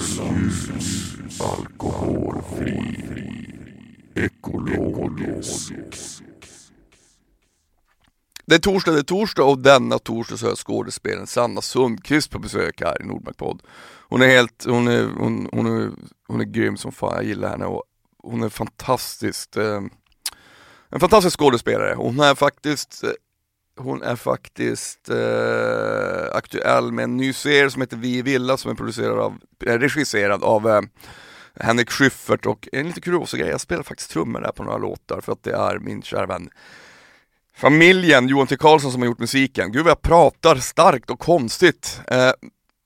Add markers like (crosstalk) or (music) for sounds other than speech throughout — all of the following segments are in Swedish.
Ljus, alkoholfri, ekologisk. Det är torsdag, det är torsdag och denna torsdag så har skådespelaren Sanna Sundqvist på besök här i Nordmarkpodd. Hon är helt, hon är, hon, hon, är, hon är grym som fan, jag gillar henne och hon är fantastiskt, eh, en fantastisk skådespelare. Hon är faktiskt eh, hon är faktiskt eh, aktuell med en ny serie som heter Vi i Villa som är producerad av, eh, regisserad av eh, Henrik Schyffert och en lite kuriosa grej, jag spelar faktiskt trummor där på några låtar för att det är min kära vän familjen Johan T Karlsson som har gjort musiken. Gud vad jag pratar starkt och konstigt. Eh,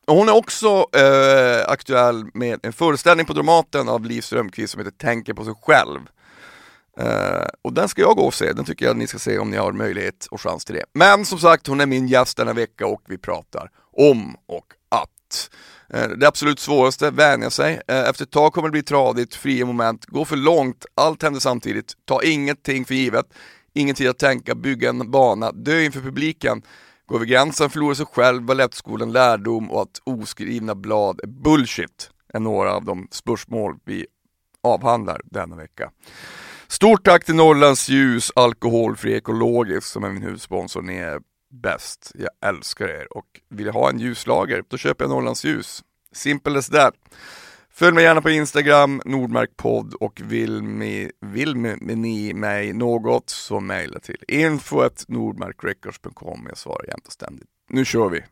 hon är också eh, aktuell med en föreställning på Dramaten av Liv Strömquist som heter Tänker på sig själv. Uh, och den ska jag gå och se, den tycker jag ni ska se om ni har möjlighet och chans till det. Men som sagt, hon är min gäst denna vecka och vi pratar om och att. Uh, det absolut svåraste, vänja sig. Uh, efter ett tag kommer det bli tradigt, fria moment, gå för långt, allt händer samtidigt, ta ingenting för givet, ingen tid att tänka, bygga en bana, dö inför publiken, gå över gränsen, förlora sig själv, balettskolan, lärdom och att oskrivna blad är bullshit, är några av de spörsmål vi avhandlar denna vecka. Stort tack till Norrlands Ljus, alkoholfri ekologisk som är min huvudsponsor. Ni är bäst. Jag älskar er och vill jag ha en ljuslager, då köper jag Norrlands Ljus. Simple as that. Följ mig gärna på Instagram, Nordmarkpodd och vill, mi, vill mi, ni mig något så mejla till info.nordmarkrecords.com. Jag svarar jämt och ständigt. Nu kör vi!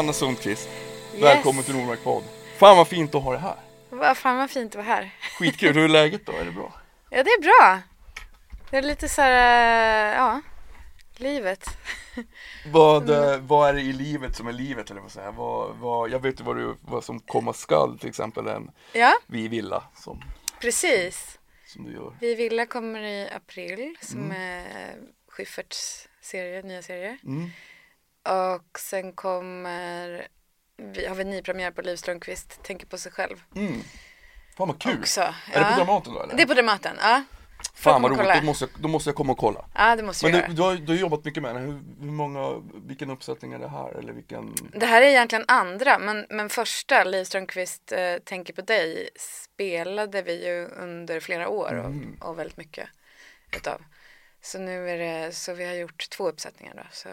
Sanna Sundqvist, Yes. välkommen till Nordmark podd. Fan vad fint att ha det här. Vad fan vad fint att vara här. Skitkul, hur är läget då? Är det bra? (laughs) Ja det är bra. Det är lite så här, eh, ja, livet. (laughs) Vad, Mm. eh, vad är det i livet som är livet eller vad säger jag? Vad, vad, jag vet ju vad, du, vad som komma skall, till exempel en Ja, Vi Villa som, precis. som du gör. Vi Villa kommer i april som är Schyfferts serie, nya serie. Mm. Och sen kommer, vi har vi nypremiär på Liv Strömquist, Tänker på sig själv. Mm. Fan vad kul! Också. Är det på Dramaten då eller? Det är på Dramaten, ja. Fan vad roligt, då måste, jag, då måste jag komma och kolla. Ja det måste Men du, du, har, du har jobbat mycket med den, hur, hur många, vilken uppsättning är det här? Eller vilken? Det här är egentligen andra, men, men första, Liv Strömquist eh, Tänker på dig, spelade vi ju under flera år och, och väldigt mycket utav. Så nu är det, så vi har gjort två uppsättningar då. Så,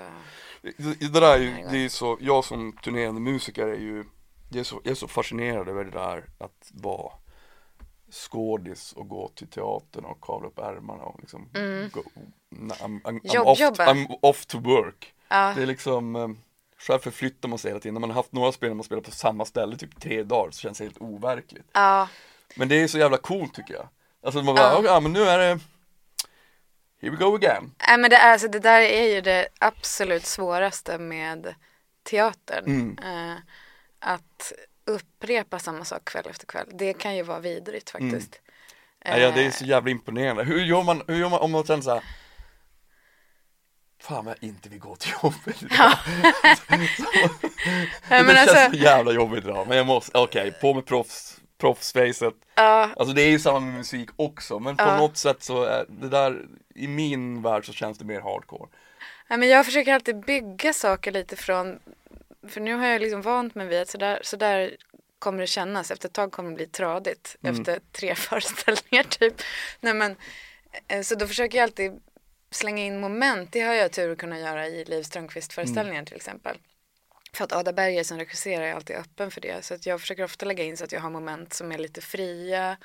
Det, det där är ju, det är så, jag som turnerande musiker är ju, jag är, så, jag är så fascinerad över det där att vara skådis och gå till teatern och kavla upp ärmarna och liksom go, I'm, I'm, I'm, Jobb- off, jobba. I'm off to work. ja, Det är liksom, eh, själv förflyttar man sig hela tiden. När man har haft några spel man spelar på samma ställe typ tre dagar så känns det helt overkligt. ja, Men det är så jävla coolt tycker jag. Alltså man bara, Ja. ja men nu är det Here we go again. Nej, men det, är, alltså, det där är ju det absolut svåraste med teatern. Mm. Eh, att upprepa samma sak kväll efter kväll. Det kan ju vara vidrigt faktiskt. Ja, ja, det är Eh, så jävla imponerande. Hur gör man, hur gör man om man känner såhär Fan vad jag inte vill gå till jobbet idag. (laughs) nej, det känns alltså, så jävla jobbigt idag. Men jag måste, okej, på med proffs, proffsfacet. ja, Alltså det är ju samma med musik också. Men på Ja. något sätt så är det där, i min värld så känns det mer hardcore. Nej, men jag försöker alltid bygga saker lite från, för nu har jag liksom vant mig vid att sådär, sådär kommer det kännas. Efter ett tag kommer det bli tradigt. Efter tre (laughs) föreställningar typ. Nej, men, eh, så då försöker jag alltid slänga in moment. Det har jag tur att kunna göra i Liv Strömquist-föreställningen till exempel. För att Ada Berger som regisserar är alltid öppen för det. Så att jag försöker ofta lägga in så att jag har moment som är lite fria.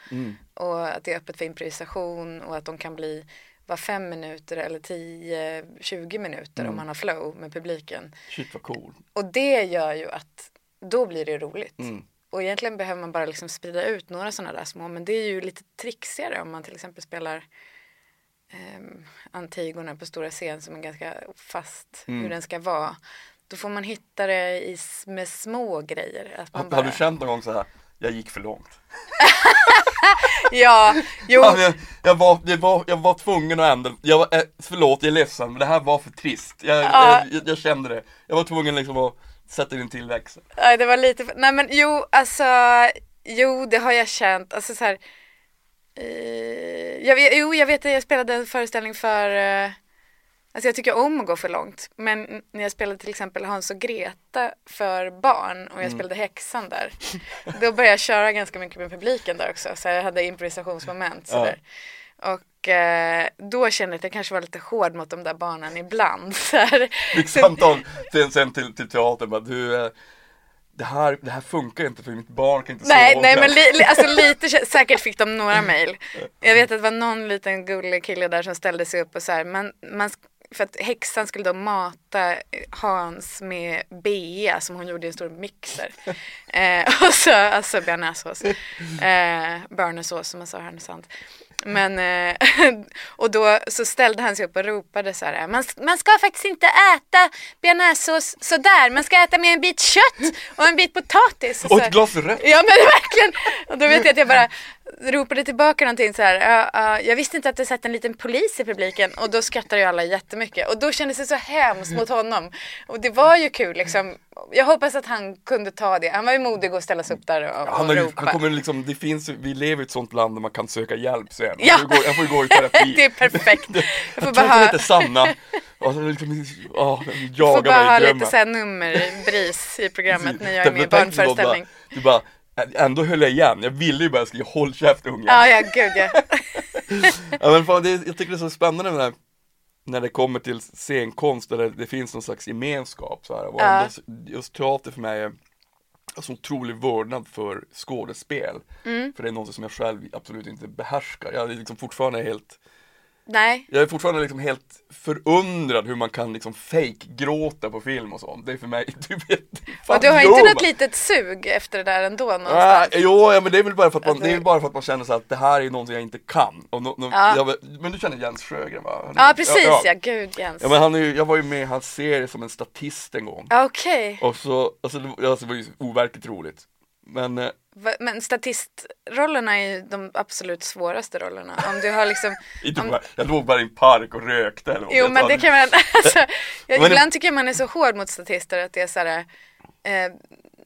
Och att det är öppet för improvisation och att de kan bli var fem minuter eller 10-20 minuter om man har flow med publiken. Shit vad cool. Och det gör ju att då blir det roligt. Mm. och egentligen behöver man bara liksom sprida ut några sådana där små. Men det är ju lite trixigare om man till exempel spelar um, Antigona på stora scen som är ganska fast Mm. hur den ska vara. Då får man hitta det i, med små grejer. Att man Har, bara, har du känt någon gång så här, jag gick för långt? (laughs) Ja, jo. Ja, men jag, jag, var, jag, var, jag var tvungen att ändra, jag var, eh, förlåt jag är ledsen men det här var för trist. Jag, Ja. jag, jag kände det. Jag var tvungen liksom att sätta in till växel. Nej, det var lite, nej men jo, alltså, jo det har jag känt, alltså så här, eh, jag, jo jag vet att jag spelade en föreställning för, eh, alltså jag tycker om att gå för långt, men när jag spelade till exempel Hans och Greta för barn och jag Mm. spelade häxan där, då började jag köra ganska mycket med publiken där också, så jag hade improvisationsmoment Ja. sådär. Och eh, då kände jag att jag kanske var lite hård mot de där barnen ibland. (laughs) Fick samtal sen, sen till, till teatern bara, du, eh, det här, det här funkar inte för mitt barn kan inte Nej, sova. nej men li, li, alltså (laughs) lite säkert fick de några mejl. Jag vet att det var någon liten gullig kille där som ställde sig upp och så här, man, man, för att häxan skulle då mata Hans med bea som hon gjorde i en stor mixer. (laughs) Eh, (laughs) och så, alltså bearnaisesås. Eh, burnersås som man sa i Härnösand. Men, eh, (laughs) och då så ställde han sig upp och ropade så här, man, man ska faktiskt inte äta bearnaisesås sådär, man ska äta med en bit kött och en bit potatis. Och så- ett glas rött. Ja men verkligen. Och då vet jag att jag bara ropade tillbaka någonting så här. "Ja, ja, jag visste inte att det satt en liten polis i publiken. Och då skrattade ju alla jättemycket. Och då kändes det så hemskt mot honom. Och det var ju kul liksom. Jag hoppas att han kunde ta det. Han var ju modig att ställa sig upp där och, och Han, ropa. han kommer liksom, det finns, vi lever i ett sånt land där man kan söka hjälp sen. Ja. Jag, får gå, jag får gå i terapi. (laughs) det är perfekt. Jag får bara ha, heter Sanna. Och så liksom, oh, får jagar bara ha mig lite drömmen. så här nummer, bris i programmet när jag är med i barnföreställning. Du bara, ändå höll jag igen. Jag ville ju bara skrika håll käft unge. Ja, ja, gud ja. (laughs) Ja, men fan, det, jag tycker det är så spännande här, när det kommer till scenkonst där det, det finns någon slags gemenskap så här. Och Ja. ändå- Just teater för mig är en så otrolig vördnad för skådespel. Mm. För det är något som jag själv absolut inte behärskar. Jag är liksom fortfarande helt Nej, Jag är fortfarande liksom helt förundrad hur man kan liksom fake-gråta på film och sånt. Det är för mig, (laughs) du vet, och du har inte något litet sug efter det där ändå någonstans? jo, ja, men det är väl bara för att man, det är bara för att man känner så att det här är någonting jag inte kan. Och no, no, Ja. jag, men du känner Jens Sjögren va? Är- Ja, precis ja. Gud Jens. Ja men han är ju, jag var ju med i hans serie som en statist en gång. Okej. Och så, alltså det, var- alltså, det var ju overkligt roligt. Men, eh, Men statistrollerna är ju de absolut svåraste rollerna. Om du har liksom (laughs) Om- jag låg bara i en park och rökte eller. Jo men det kan man, (laughs) alltså, jag, Men ibland tycker jag man är så hård mot statister att det är så här, eh,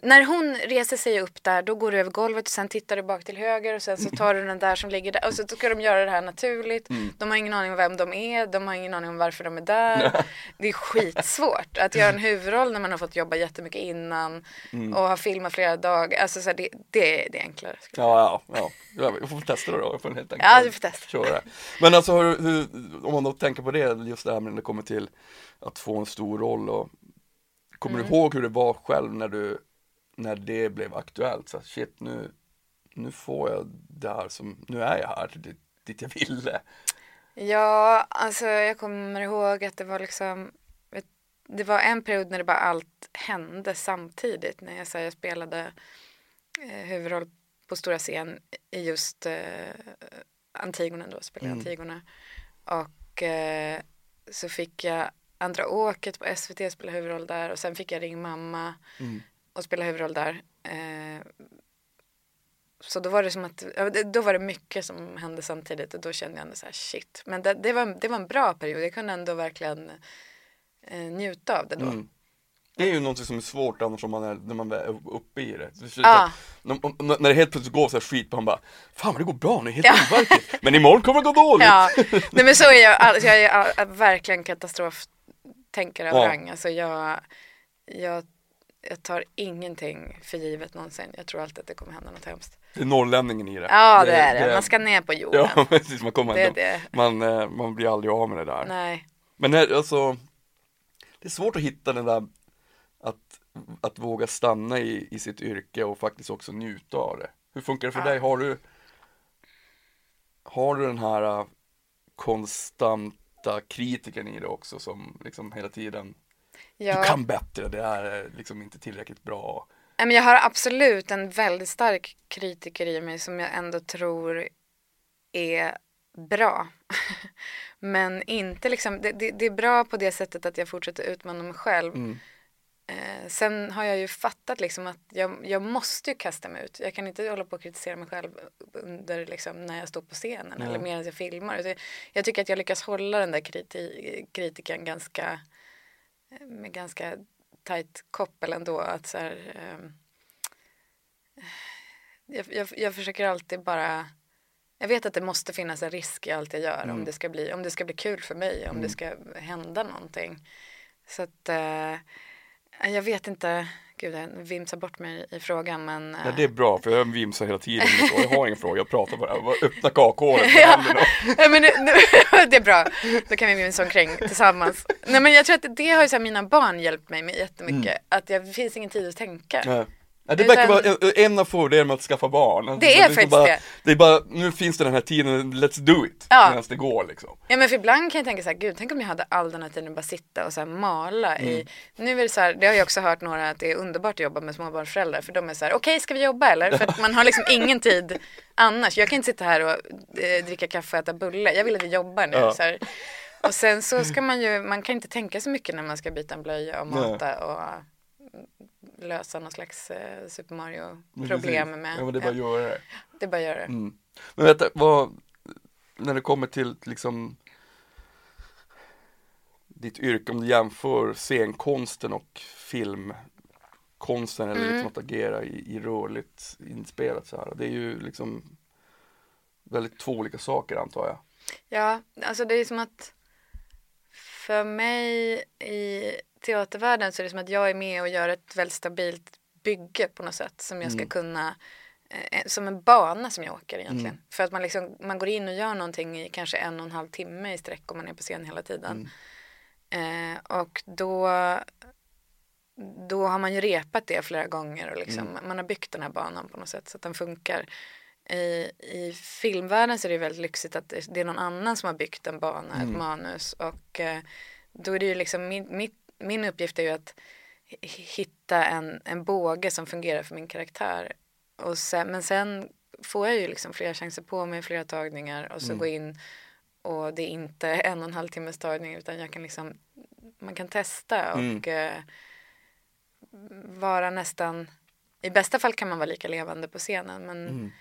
när hon reser sig upp där då går du över golvet och sen tittar du bak till höger och sen så tar du den där som ligger där och så ska de göra det här naturligt. Mm. De har ingen aning om vem de är, de har ingen aning om varför de är där. (laughs) Det är skitsvårt att göra en huvudroll när man har fått jobba jättemycket innan Mm. och har filmat flera dagar. Alltså så här, det, det, det är enklare. Ja, ja, ja. Jag får testa det då, jag får helt enkelt Ja, du får testa. köra. Men alltså hur, hur, om man då tänker på det, just det här med när det kommer till att få en stor roll och Kommer Mm. du ihåg hur det var själv när du, när det blev aktuellt? Så shit nu, nu får jag det här som, nu är jag här dit, dit jag ville. Ja, alltså jag kommer ihåg att det var liksom det var en period när det bara allt hände samtidigt när jag, så här, jag spelade eh, huvudroll på stora scen i just eh, Antigona då, spelade Mm. Antigona och eh, så fick jag Andra åket på SVT spela huvudroll där och sen fick jag Ring mamma Mm. och spela huvudroll där. Eh, så då var det som att, det- då var det mycket som hände samtidigt och då kände jag ändå så här shit. Men det, det, var, det var en bra period, jag kunde ändå verkligen eh, njuta av det då. Mm. Det är ju något som är svårt annars om man är, när man är uppe i det. Så- Ja. När, när det helt plötsligt går så här skit på man bara Fan vad det går bra nu, helt Ja. overkligt. Men imorgon kommer det gå dåligt. Ja, (laughs) nej men så är jag, all, jag är all, verkligen katastroftänkare av Ja. rang. Alltså jag, jag, jag tar ingenting för givet någonsin. Jag tror alltid att det kommer hända något hemskt. Det är norrlänningen i det. Ja det är det, man ska ner på jorden. Ja (laughs) precis, man kommer det det. man, eh, man blir aldrig av med det där. Nej. Men här, alltså, det är svårt att hitta den där att, att våga stanna i, i sitt yrke och faktiskt också njuta av det. Hur funkar det för Ja. dig? Har du Har du den här äh, konstanta kritiken i det också som liksom hela tiden Jag, Du kan bättre, det är liksom inte tillräckligt bra. Men jag har absolut en väldigt stark kritiker i mig som jag ändå tror är bra. (laughs) men inte liksom, det, det, det är bra på det sättet att jag fortsätter utmana mig själv. Mm. Eh, sen har jag ju fattat liksom att jag, jag måste ju kasta mig ut. Jag kan inte hålla på och kritisera mig själv under liksom när jag står på scenen Nej. eller medan jag filmar. Så jag tycker att jag lyckas hålla den där kriti kritiken ganska med ganska tajt koppel ändå. Att så här, ehm, jag, jag, jag försöker alltid bara jag vet att det måste finnas en risk i allt jag gör om, det ska bli, om det ska bli kul för mig, om det ska hända någonting. Så att eh, jag vet inte, gud jag vimsar bort mig i frågan men eh, Ja, det är bra för jag vimsar hela tiden. (laughs) Jag har ingen fråga, jag pratar bara. Jag bara öppnar kakhålet Ja. (laughs) men nu, nu, (laughs) det är bra, då kan vi vimsa omkring tillsammans. Nej men jag tror att det har ju så här, mina barn hjälpt mig med jättemycket. Att jag, det finns ingen tid att tänka. Nej. Det verkar vara en- av fördelarna med att skaffa barn. Alltså, Det är liksom faktiskt det. Det är bara, nu finns det den här tiden, let's do it. Ja. Medan det går liksom. Ja men för ibland kan jag tänka så här, gud tänk om jag hade all den här tiden att bara sitta och så här mala i, Mm. nu är det så här, det har jag också hört några att det är underbart att jobba med småbarnsföräldrar för de är så här, okej ska vi jobba eller? För att man har liksom ingen tid annars. Jag kan inte sitta här och eh, dricka kaffe och äta bulle, jag vill att vi jobbar nu. Ja. Så här. Och sen så ska man ju, man kan inte tänka så mycket när man ska byta en blöja och mata och mm, lösa någon slags eh, Super Mario problem Precis. med. Ja men det är bara att göra det. det är bara att göra det. Mm. Men vet du, vad, när det kommer till liksom ditt yrke, om du jämför scenkonsten och filmkonsten eller Mm. liksom att agera i, i rörligt inspelat så här. Det är ju liksom väldigt två olika saker antar jag. Ja, alltså det är som att för mig i teatervärlden så är det som att jag är med och gör ett väldigt stabilt bygge på något sätt som jag ska Mm. kunna eh, som en bana som jag åker egentligen. För att man liksom, man går in och gör någonting i kanske en och en halv timme i sträck om man är på scen hela tiden. Eh, och då då har man ju repat det flera gånger och liksom, man har byggt den här banan på något sätt så att den funkar. I, I filmvärlden så är det väldigt lyxigt att det, är någon annan som har byggt en bana, ett manus och eh, då är det ju liksom min, mitt, min uppgift är ju att hi- hitta en, en båge som fungerar för min karaktär. Och sen, men sen får jag ju liksom flera chanser på mig, flera tagningar och så gå in och det är inte (laughs) en och en halv timmes tagning utan jag kan liksom man kan testa och eh, vara nästan i bästa fall kan man vara lika levande på scenen men,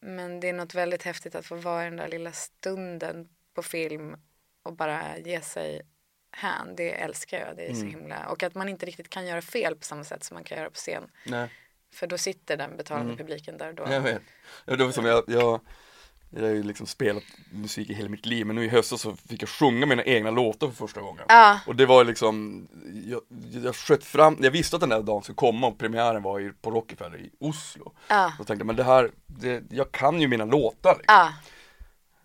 men det är något väldigt häftigt att få vara i den där lilla stunden på film och bara ge sig hän. Det älskar jag. Det är så himla och att man inte riktigt kan göra fel på samma sätt som man kan göra på scen. Nej. För då sitter den betalande publiken där då. Jag vet. Ja, det var som jag, jag, jag har ju liksom spelat musik i hela mitt liv men nu i höstas så fick jag sjunga mina egna låtar för första gången. Ja. Och det var liksom, jag, jag sköt fram, jag visste att den där dagen skulle komma och premiären var i, på Rockefeller i Oslo. Ja. Då tänkte jag, men det här, det, jag kan ju mina låtar liksom. Ja.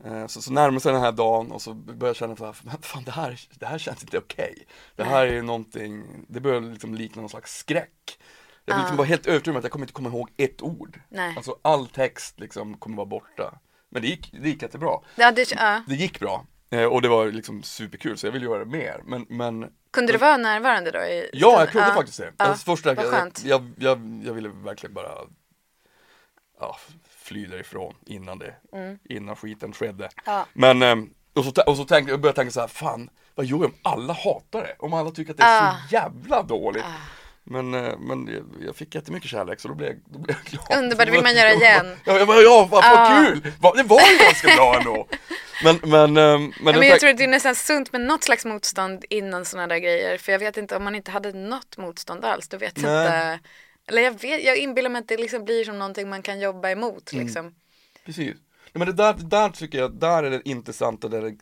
Eh, Så, så närmade sig den här dagen och så började jag känna men fan det här, det här känns inte okej. Det här är någonting, det börjar liksom likna någon slags skräck. Jag liksom var helt övertygad om att jag kommer inte komma ihåg ett ord. Nej. Alltså all text liksom kommer vara borta. Men det gick, det gick jättebra. Ja, det, ja. Det gick bra. Eh, Och det var liksom superkul så jag ville göra det mer. Men, men Kunde du vara närvarande då? I ja, jag kunde Ja. faktiskt det. Ja. Alltså, första, jag, jag, jag, jag ville verkligen bara ja, fly därifrån innan det, innan skiten skedde. Mm. Ja. Men, ehm, och så, och så tänkte jag började tänka så här, fan vad gör jag om alla hatar det? Om alla tycker att det är Ah. så jävla dåligt. Men, eh, men jag- fick jättemycket kärlek så då blev jag, då blev jag glad. Underbart, det vill man göra (laughs) igen. Ja, jag bara, ja vad, vad Ah. kul! Det var ju ganska bra ändå. Men, men, ehm, men, Ja, men jag tror att det är nästan sunt med något slags motstånd innan sådana där grejer. För jag vet inte, om man inte hade något motstånd alls, då vet jag inte. Eller jag, vet, jag inbillar mig att det liksom blir som någonting man kan jobba emot Mm. liksom. Precis. Ja, men det där, det där tycker jag, där är det intressanta där det,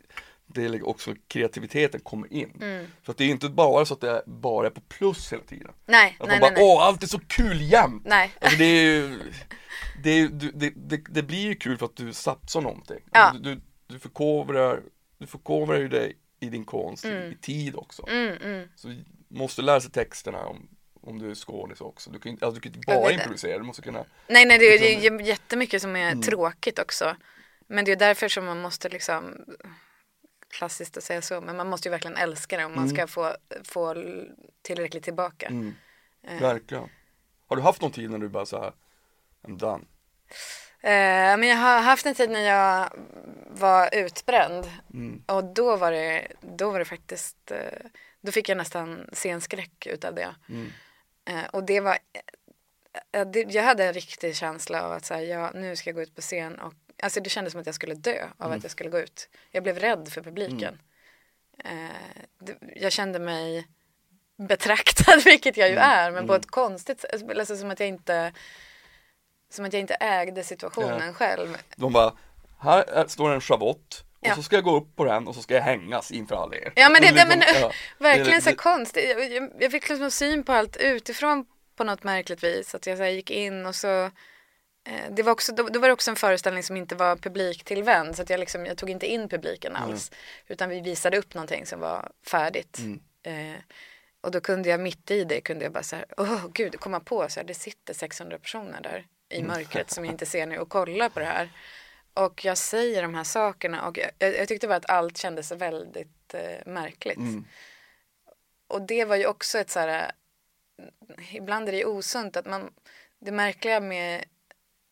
det är också kreativiteten kommer in. Mm. För att det är inte bara så att det bara är på plus hela tiden. Nej, Att nej, man bara, nej, nej. åh allt är så kul jämt! Nej. Alltså det är ju, det, är, det, det, det blir ju kul för att du satsar någonting. Ja. Alltså, du, du, förkovrar, du förkovrar ju dig i din konst i, i tid också. Mm, mm. Så du måste lära sig texterna om, om du är skådis också. Du kan, ju- alltså, du kan inte bara det. improvisera, du måste kunna Nej, nej, det är, Liksom- är jättemycket som är tråkigt också. Men det är därför som man måste liksom, klassiskt att säga så, men man måste ju verkligen älska det om man ska få, få tillräckligt tillbaka. Mm. Verkligen. Har du haft någon tid när du bara så här, I'm done? Eh, men jag har haft en tid när jag var utbränd Mm. och då var det, då var det faktiskt, eh, då fick jag nästan scenskräck utav det. Mm. Eh, och det var, eh, det, jag hade en riktig känsla av att så här, ja, nu ska jag gå ut på scen och alltså det kändes som att jag skulle dö av Mm. att jag skulle gå ut. Jag blev rädd för publiken. Eh, det, jag kände mig betraktad, (laughs) vilket jag ju Mm. är, men på ett konstigt sätt, alltså som att jag inte som att jag inte ägde situationen Ja. själv. De bara, här är- står en schavott och Ja. så ska jag gå upp på den och så ska jag hängas inför alla er. Ja men det, det men, liksom, ja. (laughs) verkligen Det- så det- konstigt. Jag, jag, fick liksom syn på allt utifrån på något märkligt vis. Att jag så gick in och så eh, det var också, då, då var det också en föreställning som inte var publiktillvänd. Så att jag, liksom, jag tog inte in publiken alls. Utan vi visade upp någonting som var färdigt. Mm. Eh, och då kunde jag mitt i det kunde jag bara så här, åh gud, komma på så här, det sitter 600 personer där i Mm. mörkret som jag (laughs) inte ser nu och kollar på det här. Och jag säger de här sakerna och jag, jag, tyckte bara att allt kändes väldigt eh, märkligt. Mm. Och det var ju också ett så här, eh, ibland är det ju osunt att man, det märkliga med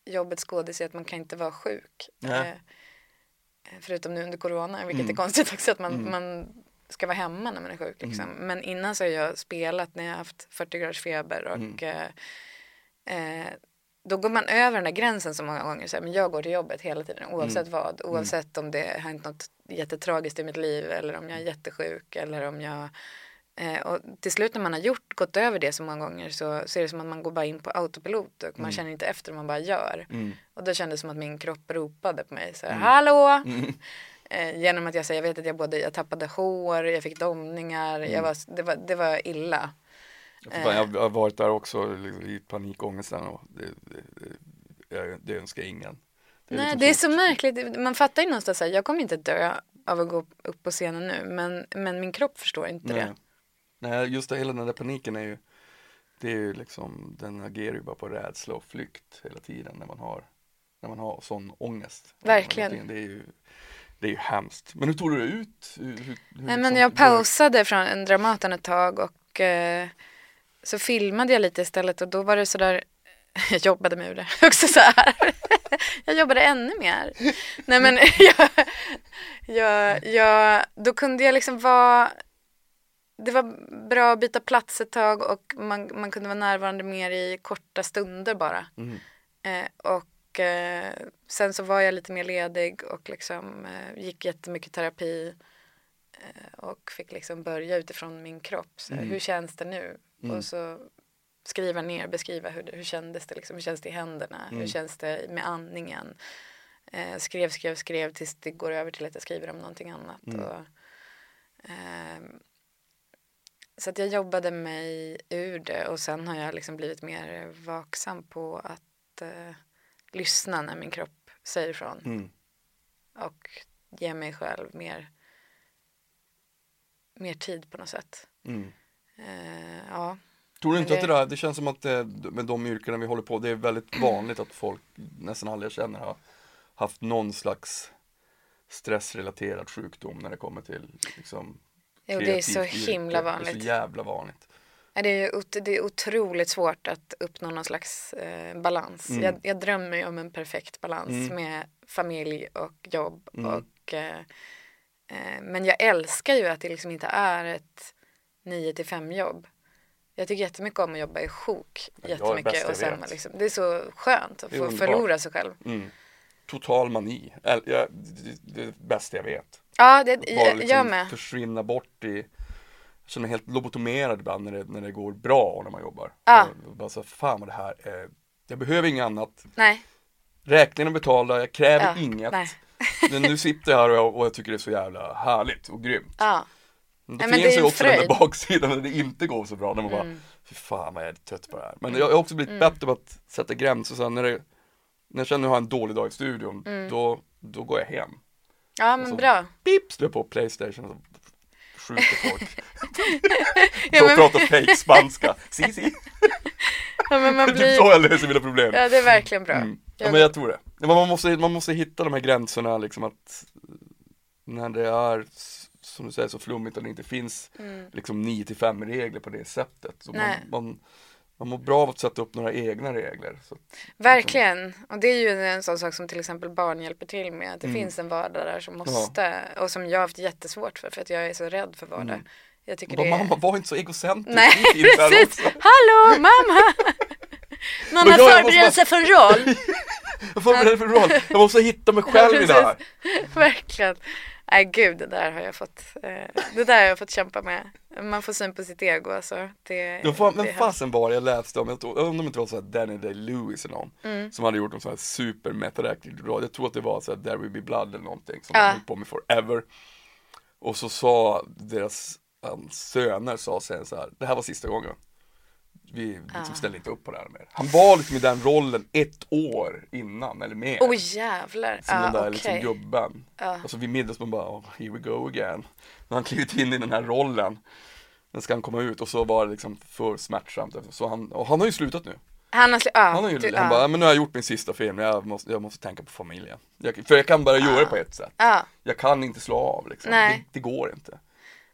jobbet skådis är att man kan inte vara sjuk. Eh, förutom nu under corona, vilket Mm. är konstigt också att man, Mm. man ska vara hemma när man är sjuk. Liksom. Men innan så har jag spelat när jag haft 40 graders feber och Mm. eh, eh, då går man över den där gränsen så många gånger. Så här, men jag går till jobbet hela tiden oavsett Mm. vad. Oavsett om det har hänt något jättetragiskt i mitt liv eller om jag är jättesjuk eller om jag eh, och till slut när man har gjort, gått över det så många gånger så, så är det som att man går bara in på autopilot och man känner inte efter, man bara gör. Mm. Och då kändes det som att min kropp ropade på mig så här, hallå! Mm. (laughs) Eh, genom att jag säger, jag vet att jag både, jag tappade hår, jag fick domningar, Mm. jag var, det, var, det var illa. Jag, fan, jag har varit där också liksom, i panikångesten och det, det, det, det önskar ingen. Det Nej, liksom det är så märkligt. Man fattar ju någonstans här, jag kommer inte dö av att gå upp på scenen nu, men, men min kropp förstår inte Nej. det. Nej, just det, hela den där paniken är ju Det är ju liksom, den agerar ju bara på rädsla och flykt hela tiden när man har När man har sån ångest Verkligen. Det är ju Det är ju hemskt. Men hur tog du dig ut? Hur, hur, Nej, liksom- men jag pausade från Dramaten ett tag och eh, så filmade jag lite istället och då var det sådär (laughs) jag jobbade med det (laughs) också så här. (laughs) Jag jobbade ännu mer. Nej men jag, jag, jag, då kunde jag liksom vara det var bra att byta plats ett tag och man, man kunde vara närvarande mer i korta stunder bara. Mm. Eh, och eh, sen så var jag lite mer ledig och liksom eh, gick jättemycket terapi eh, och fick liksom börja utifrån min kropp. Så, Mm. Hur känns det nu? Mm. Och så skriva ner, beskriva hur, hur kändes det liksom, hur känns det i händerna, Mm. hur känns det med andningen. Eh, skrev, skrev, skrev tills det går över till att jag skriver om någonting annat. Mm. Och, ehm, så att jag jobbade mig ur det och sen har jag liksom blivit mer vaksam på att eh, lyssna när min kropp säger ifrån Mm. och ge mig själv mer, mer tid på något sätt. Mm. Eh, ja. Tror du inte Men att det- det där, det känns som att det, med de yrkena vi håller på, det är väldigt vanligt att folk, nästan alla jag känner har haft någon slags stressrelaterad sjukdom när det kommer till liksom Jo, det är så yrke. himla Det är vanligt. så jävla vanligt. Det är, det är otroligt svårt att uppnå någon slags eh, balans. Mm. Jag, jag drömmer om en perfekt balans Mm. med familj och jobb. Mm. Och, eh, eh, men jag älskar ju att det liksom inte är ett 9 till 5 jobb. Jag tycker jättemycket om att jobba i sjok. Jag Jättemycket. jag Och sen, liksom, det är så skönt att få förlora sig själv. Mm. Total mani, jag, det, det bästa jag vet. Ja, det, bara jag, liksom jag med. försvinna bort i jag känner mig helt lobotomerad ibland när det, när det går bra och när man jobbar. Ja. Och Bara så, fan vad det här är, jag behöver inget annat. Nej. Räkningarna betalda, jag kräver Ja, inget. nej. Men nu sitter jag här och jag, och jag tycker det är så jävla härligt och grymt. Ja. Det det finns är ju också den där fröjd. baksidan när det inte går så bra, när man bara, Mm. fy fan vad jag är trött på det här. Men jag har också blivit bättre på att sätta gränser, så när, det, när jag känner att jag har en dålig dag i studion, då, då går jag hem. Ja, men så- bra. Pip, slår jag på Playstation och skjuter folk. (laughs) Ja, men, pratar fake spanska. Si, si. (laughs) ja, men man Typ så blir... jag löser mina problem. Ja, det är verkligen bra. Mm. Ja, men jag tror det. Man måste, man måste hitta de här gränserna liksom att när det är som du säger så flummigt och det inte finns Mm. liksom 9 till 5 regler på det sättet. Så man, man, man mår bra av att sätta upp några egna regler. Så, Verkligen. Och det är ju en sån sak som till exempel barn hjälper till med. Att det Mm. finns en vardag där som måste, och som jag har haft jättesvårt för, för att jag är så rädd för vardag. Mm. Jag tycker bara, det mamma var inte så egocentrisk. Nej, precis. Hallå, mamma! Någon har förberett sig för en roll. (laughs) Jag förbereder för roll. Jag måste hitta mig själv i det här. (laughs) Verkligen. Nej gud, det där har jag fått, eh, det där har jag fått kämpa med. Man får syn på sitt ego alltså. Det, fan, det men är hemskt. fasen var jag läste om, jag undrar om det inte var så här Danny Day-Lewis eller någon Mm. Som hade gjort en sån här super method acting bra Jag tror att det var så här There Will Be Blood eller någonting som Ja. de höll på med forever Och så sa deras söner sa sen så här Det här var sista gången Vi liksom Ja. ställer inte upp på det här mer. Han var liksom i den rollen ett år innan eller mer. Åh jävlar. Som Ja, den där okej. liksom gubben. Ja. Och så vid middags man bara, oh, here we go again. När han klivit in i den här rollen Den ska han komma ut? Och så var det liksom för smärtsamt. Så han, och han har ju slutat nu. Han har, sl- Han har ju, du, han bara, men nu har jag gjort min sista film, jag måste, jag måste tänka på familjen. Jag, För jag kan bara göra det på ett sätt. Ja, Jag kan inte slå av liksom, Nej. det, det går inte.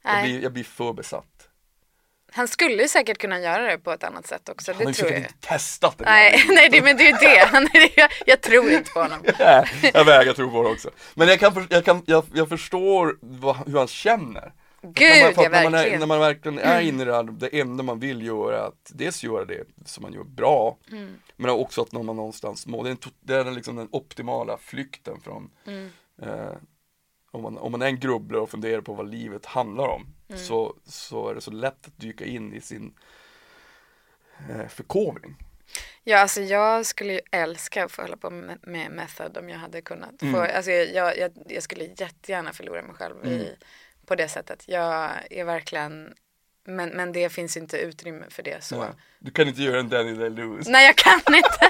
Jag blir, jag blir för besatt Han skulle säkert kunna göra det på ett annat sätt också. Han har Det ju tror jag. inte testat det Nej, (laughs) nej det, men det är ju det. Han är, jag, jag tror inte på honom. (laughs) Jag vägrar tro på det också Men jag kan, jag, kan jag, jag förstår vad, hur han känner Gud, när man, ja att när, man är, verkligen. när man verkligen är (clears throat) inne i det här, det enda man vill göra är att dels göra det som man gör bra Mm. Men också att man någonstans må, det är, en, det är liksom den optimala flykten från Mm. eh, om, man, om man är en grubblare och funderar på vad livet handlar om Mm. så, så är det så lätt att dyka in i sin eh, förkovring Ja, alltså jag skulle ju älska att få hålla på med, med method om jag hade kunnat. Få, Mm. alltså jag, jag, jag skulle jättegärna förlora mig själv Mm. i, på det sättet. Jag är verkligen, men, men det finns inte utrymme för det så. Ja. Du kan inte göra en Danny Day-Lewis Nej, jag kan (laughs) inte.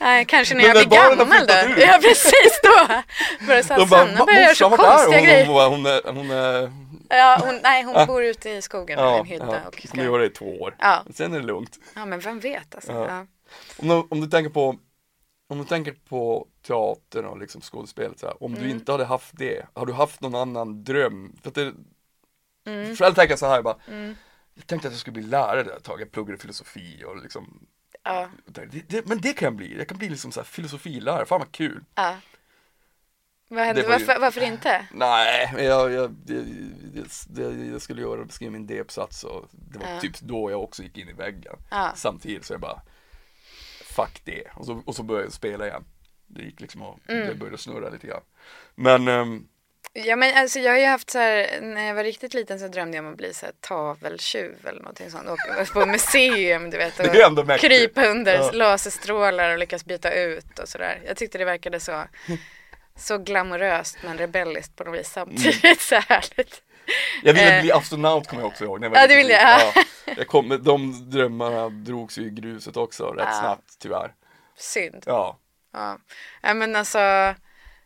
Nej, kanske när jag blir gammal då. Ja, precis då. Börjar Sanna börjar göra så konstiga hon? grejer. Hon, hon, är, hon är, Ja, hon, nej, hon bor ute i skogen ja, en hydda. ja, och ska... kommer göra det i två år ja. Sen är det lugnt ja, men vem vet alltså. Ja. Ja. Om du, om du tänker på om du tänker på teatern och liksom skådespelet så här, om Mm. du inte hade haft det, har du haft någon annan dröm? För att det, Mm. Själv tänker jag så här bara, Mm. jag tänkte att jag skulle bli lärare där ett tag, jag pluggade filosofi och liksom Ja. det, det, Men det kan jag bli, jag kan bli liksom så här filosofilärare, fan vad kul ja. Vad hände? Var ju- Varför, varför inte? Nej, men jag, jag, det, jag skulle göra, skriva min D-uppsats och det var Ja. typ då jag också gick in i väggen Ja. Samtidigt så jag bara Fuck det, och så, och så började jag spela igen Det gick liksom och Mm. det började snurra lite grann Men, ehm, Ja men alltså jag har ju haft så här, när jag var riktigt liten så drömde jag om att bli så här taveltjuv eller någonting sånt. Och på museum du vet. (laughs) Och krypa under Ja. laserstrålar och lyckas byta ut och sådär. Jag tyckte det verkade så, så glamoröst men rebelliskt på något vis samtidigt. Så härligt. jag ville Eh. bli astronaut kommer jag också ihåg när jag Ja, du ville, ja. ja. jag kom, De drömmarna drogs ju i gruset också rätt Ja. snabbt tyvärr Synd. Ja, Ja. ja men alltså,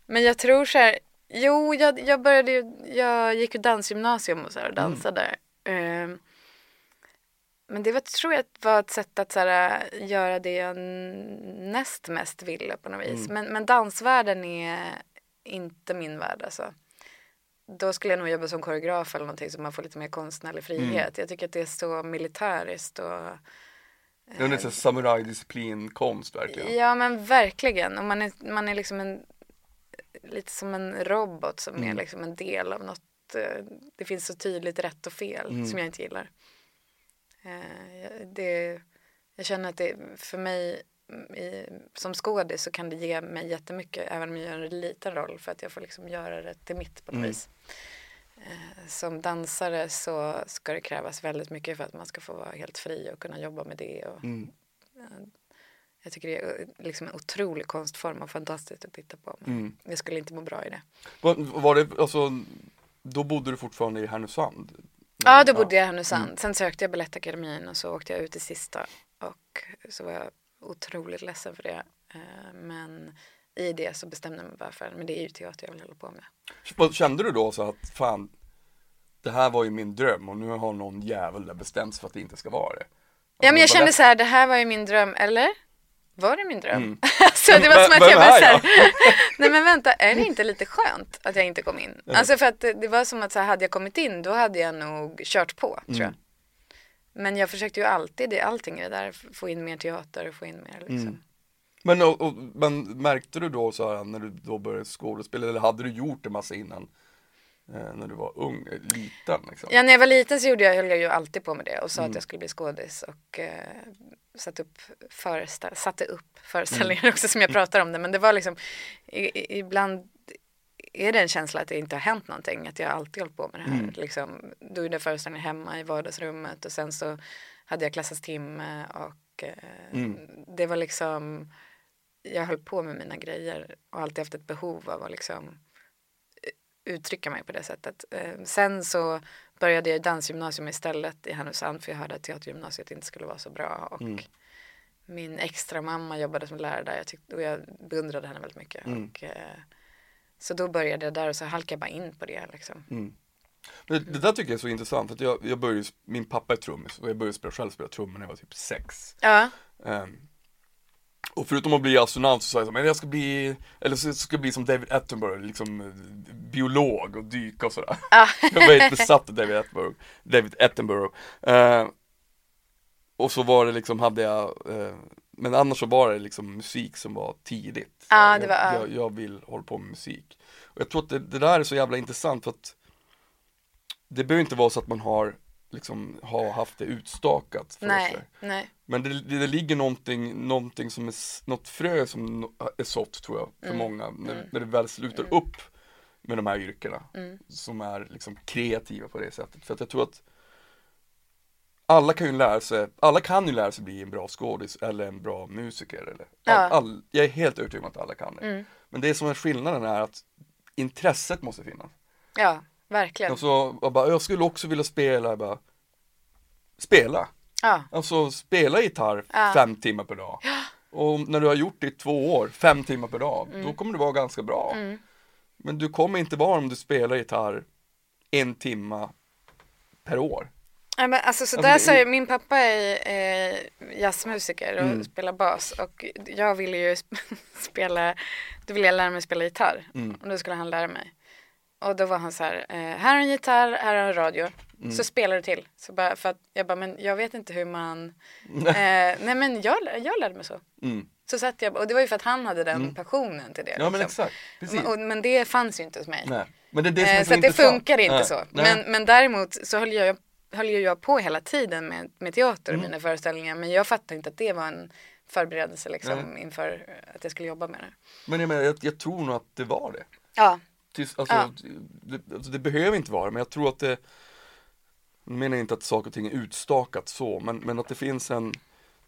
men jag tror så här, jo jag, jag började ju, jag gick ju dansgymnasium och så här och dansade. Ehm, men det var, tror jag var ett sätt att så här, göra det jag näst mest ville på något vis. Men, men dansvärlden är inte min värld alltså. Då skulle jag nog jobba som koreograf eller någonting så man får lite mer konstnärlig frihet. Jag tycker att det är så militäriskt och det är en samurajdisciplin konst verkligen Ja men verkligen. Och man är, man är liksom en, lite som en robot som Mm. är liksom en del av något. eh, Det finns så tydligt rätt och fel Mm. som jag inte gillar. Eh, Det, jag känner att det för mig mm, i, som skådis så kan det ge mig jättemycket även om jag gör en liten roll för att jag får liksom göra det till mitt på något Mm. vis. Eh, Som dansare så ska det krävas väldigt mycket för att man ska få vara helt fri och kunna jobba med det. Och, mm. jag tycker det är liksom en otrolig konstform och fantastiskt att titta på. Men Mm. jag skulle inte må bra i det. Var, var det, alltså, då bodde du fortfarande i Härnösand? Ja, då bodde jag i Härnösand. Sen sökte jag Balettakademin och så åkte jag ut i sista. Och så var jag otroligt ledsen för det. Eh, Men i det så bestämde jag mig bara för, men det är ju teater jag vill hålla på med. Vad Kände du då så att fan Det här var ju min dröm och nu har någon jävel bestämt sig för att det inte ska vara det Ja, men jag kände så här, det här var ju min dröm, eller? Var det min dröm? Mm. (laughs) alltså det var som att jag bara så här, jag? (laughs) (laughs) nej men vänta, är det inte lite skönt att jag inte kom in? Alltså för att det, var som att så här, hade jag kommit in då hade jag nog kört på, tror jag. Mm. Men jag försökte ju alltid i allting det där, få in mer teater och få in mer liksom. Mm. Men, och, och, men märkte du då så här när du då började skådespela eller hade du gjort det massa innan? Eh, när du var ung, eh, liten liksom? Ja, när jag var liten så gjorde jag, höll jag ju alltid på med det och sa Mm. att jag skulle bli skådis och eh, satte upp, föreställ, satte upp föreställningar också som jag pratar om det. Men det var liksom, i, ibland är det en känsla att det inte har hänt någonting, att jag alltid hållit på med det här. Mm. Liksom, då gjorde jag föreställningar hemma i vardagsrummet och sen så hade jag klassens timme och eh, Mm. det var liksom, jag höll på med mina grejer och alltid haft ett behov av att liksom uttrycka mig på det sättet. Eh, sen så började jag dansgymnasium istället i Härnösand för jag hörde att teatergymnasiet inte skulle vara så bra och Mm. min extra mamma jobbade som lärare där jag tyckte, och jag beundrade henne väldigt mycket. Mm. Och, eh, så då började jag där och så halkade jag bara in på det liksom. Mm. Men det där tycker jag är så intressant, för jag, jag började, min pappa är trummis och jag började spela, själv spela trummor när jag var typ sex. Ja, Ehm, och förutom att bli astronaut så sa jag så, men jag ska bli, eller så ska jag bli som David Attenborough, liksom eh, biolog och dyka och sådär. Ja. (laughs) jag var helt besatt av David Attenborough. David Attenborough. Ehm, och så var det liksom, hade jag, eh, men annars så var det liksom musik som var tidigt. Ja, jag, det var- ja. jag, jag vill hålla på med musik. Och jag tror att det, det där är så jävla intressant för att det behöver inte vara så att man har liksom har haft det utstakat för nej, sig. nej. Men det, det, det ligger någonting, någonting som är, något frö som är sått tror jag för Mm. många när, Mm. när det väl slutar Mm. upp med de här yrkena Mm. som är liksom kreativa på det sättet. För att jag tror att alla kan ju lära sig, alla kan ju lära sig bli en bra skådis eller en bra musiker eller all, Ja. all, Jag är helt övertygad om att alla kan det. Mm. Men det som är skillnaden är att intresset måste finnas. Ja, verkligen. Alltså, jag, bara, jag skulle också vilja spela, jag bara, spela. Ja, Alltså spela gitarr Ja. fem timmar per dag. Och när du har gjort det i två år, fem timmar per dag, då kommer det vara ganska bra. mm. Men du kommer inte vara om du spelar gitarr en timma per år. Ja, men alltså så Alltså, där säger min pappa är eh, jazzmusiker och Mm. spelar bas och jag ville ju sp- (laughs) spela, då ville jag lära mig spela gitarr Mm. och då skulle han lära mig. Och då var han så här, eh, här har en gitarr, här har en radio, Mm. så spelar du till. Så bara, för att jag bara, men jag vet inte hur man, (laughs) eh, nej men jag, jag lärde mig så. Mm. Så satt jag, och det var ju för att han hade den Mm. passionen till det. Ja men liksom. exakt, precis. Men, och, men det fanns ju inte hos mig. Nej. Men det är det som är Eh, så så det funkar inte Nej. så. Nej. Men, men däremot så höll jag, höll jag på hela tiden med, med teater och Mm. mina föreställningar. Men jag fattade inte att det var en förberedelse liksom, Nej. inför att jag skulle jobba med det. Men jag, menar, jag, jag tror nog att det var det. Ja, Tills, alltså, Ja. det, alltså, det behöver inte vara men jag tror att det Jag menar inte att saker och ting är utstakat så men, men att det finns en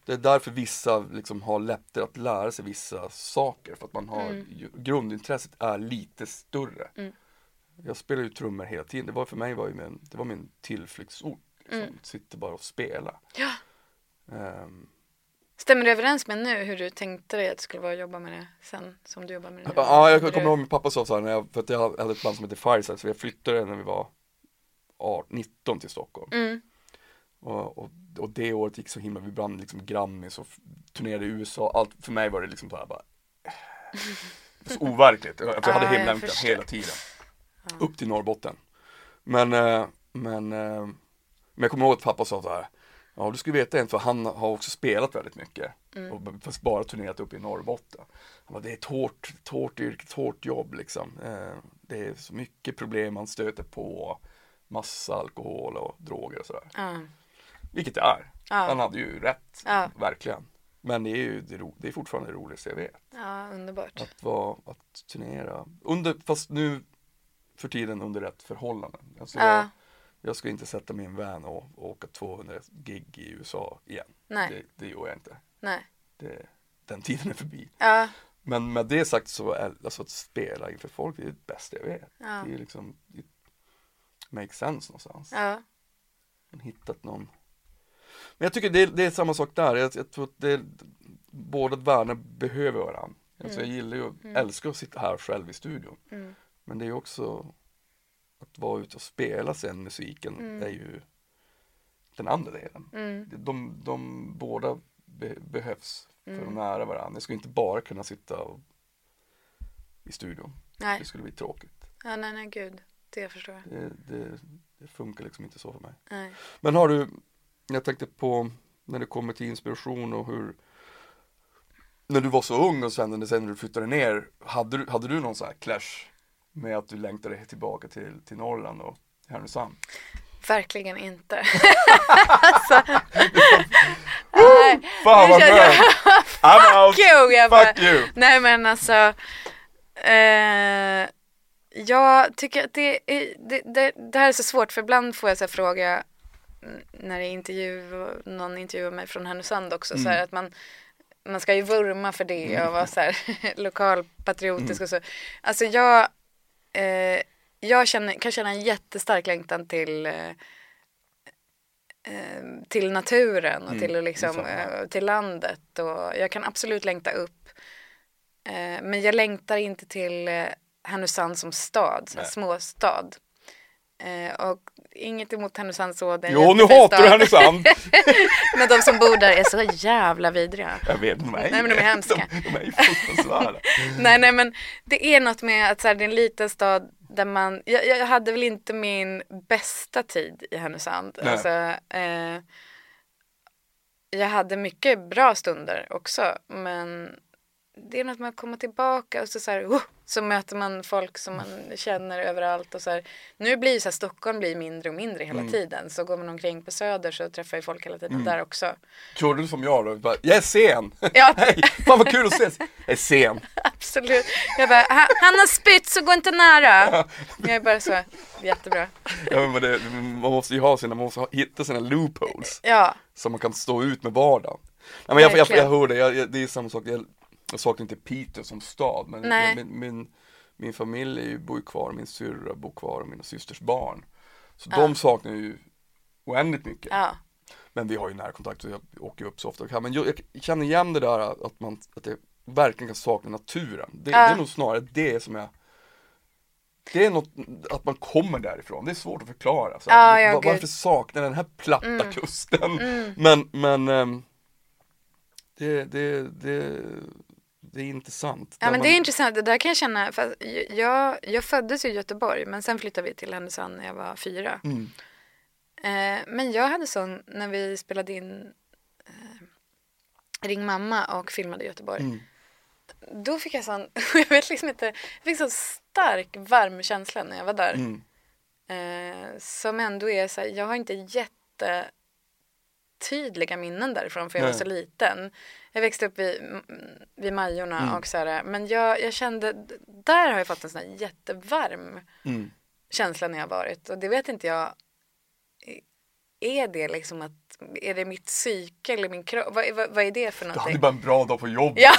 Det är därför vissa liksom har lättare att lära sig vissa saker för att man har Mm. Grundintresset är lite större Mm. Jag spelar ju trummor hela tiden, det var för mig var ju min, det var min tillflyktsort liksom. Mm. Sitter bara och spela Ja. Ehm, stämmer det överens med nu hur du tänkte dig att det skulle vara att jobba med det sen som du jobbar med det nu? Ja, jag kommer ihåg min pappa sa så här när jag, för att jag hade ett band som hette Fireside så jag flyttade när vi var 18, 19 till Stockholm. Mm, Och, och, och det året gick så himla, vi brann liksom Grammis och turnerade i USA, allt, för mig var det liksom så här bara (laughs) Så overkligt, jag, jag hade jag hemlängtan hela tiden. Upp till Norrbotten. Men, eh, men, eh, men jag kommer ihåg att pappa sa så här Ja du ska veta en för han har också spelat väldigt mycket. Mm. och fast bara turnerat upp i Norrbotten. Han bara, det är ett hårt, ett hårt yrke, ett hårt jobb liksom. Eh, Det är så mycket problem man stöter på Massa alkohol och droger och sådär. Ja, Vilket det är. Han ja, hade ju rätt, verkligen. Men det är ju det, ro, det är fortfarande det roligaste jag vet. Ja, underbart. Att vara, att turnera under, fast nu för tiden under rätt förhållanden. Alltså jag, Ja, jag ska inte sätta mig i en van och, och åka 200 gig i USA igen. Nej, det, det gör jag inte. Nej. det, Den tiden är förbi. Ja, Men med det sagt så är alltså att spela inför folk, det är det bästa jag vet. Ja, Det är liksom, det makes sense någonstans. Ja, Man hittat någon. Men jag tycker det, är- det är samma sak där, jag, jag tror att det, båda världar behöver varandra alltså jag Mm. gillar ju, Mm. älskar att sitta här själv i studion. Mm, Men det är också Att vara ute och spela sen musiken Mm. är ju Den andra delen. Mm, De, de båda be, behövs för att Mm. nära varandra Jag skulle inte bara kunna sitta och, i studion. Nej, Det skulle bli tråkigt. Ja, nej, nej, gud, det förstår jag. det, det, det funkar liksom inte så för mig Nej. Men har du jag tänkte på när det kommer till inspiration och hur när du var så ung och sen, sen när du flyttade ner, hade du, hade du någon sån här clash med att du längtade tillbaka till, till Norrland och Härnösand? Verkligen inte. (laughs) alltså, nej, Fan vad skönt! I'm out! Fuck you! Jag bara, Fuck you! nej men alltså. Eh, jag tycker att det, är, det, det, det här är så svårt för ibland får jag så här fråga mm, när det är intervju, någon intervjuar mig från Härnösand också så här att man man ska ju vurma för det och vara så här (laughs) lokalpatriotisk och så. Alltså jag, eh, jag känner, kan känna en jättestark längtan till eh, eh, till naturen och Mm, till, liksom, eh, till landet och jag kan absolut längta upp. Eh, men jag längtar inte till eh, Härnösand som stad, småstad. Eh, och inget emot Härnösand så. det är Jo, nu hatar du. Härnösand! (laughs) Men de som bor där är så jävla vidriga. Jag vet, de är, Nej, men de är hemska. (laughs) De, de är. (laughs) Nej, nej, men det är något med att så här, det är en liten stad där man, jag, jag hade väl inte min bästa tid i Härnösand. Nej. Alltså, eh, jag hade mycket bra stunder också, men det är något med att komma tillbaka och så, så, här, uh, så möter man folk som man känner överallt och så här. Nu blir ju så här, Stockholm blir mindre och mindre hela Mm. tiden. Så går man omkring på Söder så träffar jag folk hela tiden där också. Gjorde du som jag då? Bara, Jag är sen! Ja. (laughs) Hej! Fan vad kul att ses! Jag är sen! (laughs) Absolut. Jag bara, "Han- han har spytt så gå inte nära. Jag är bara så, jättebra. Ja, men det, man måste ju ha sina, man måste hitta sina loopholes Ja, så man kan stå ut med vardagen. Nej, men jag, jag, jag hör det, jag, jag, det är samma sak, jag, jag saknar inte Piteå som stad men Nej. min, min, min familj bor ju kvar, min syrra bor kvar och mina systers barn. Så Ja. de saknar ju oändligt mycket. ja, Men vi har ju närkontakt så jag åker upp så ofta jag kan. Men jag, jag känner igen det där att man att det verkligen kan sakna naturen. Det, Ja. det är nog snarare det som jag det är något, att man kommer därifrån, det är svårt att förklara. Så här, ja, va- gud. varför saknar jag den här platta Mm. kusten? Mm. Men, men ehm, det, det, det, det är intressant. ja men man- det är intressant. Det där kan jag känna. För jag, jag föddes i Göteborg men sen flyttade vi till Härnösand när jag var fyra. Mm. Eh, men jag hade sån när vi spelade in eh, Ring mamma och filmade i Göteborg. Mm. Då fick jag sån, (laughs) jag vet liksom inte, jag fick så stark varm känsla när jag var där. Mm. Eh, som ändå är så här, jag har inte jätte tydliga minnen därifrån för jag var Nej. så liten. Jag växte upp vid, vid Majorna Mm. och så här, men jag, jag kände, där har jag fått en sån här jättevarm Mm. känsla när jag varit och det vet inte jag är det liksom att är det mitt psyke eller min kropp? Vad, vad, vad är det för Du någonting? hade bara en bra dag på jobbet. Ja,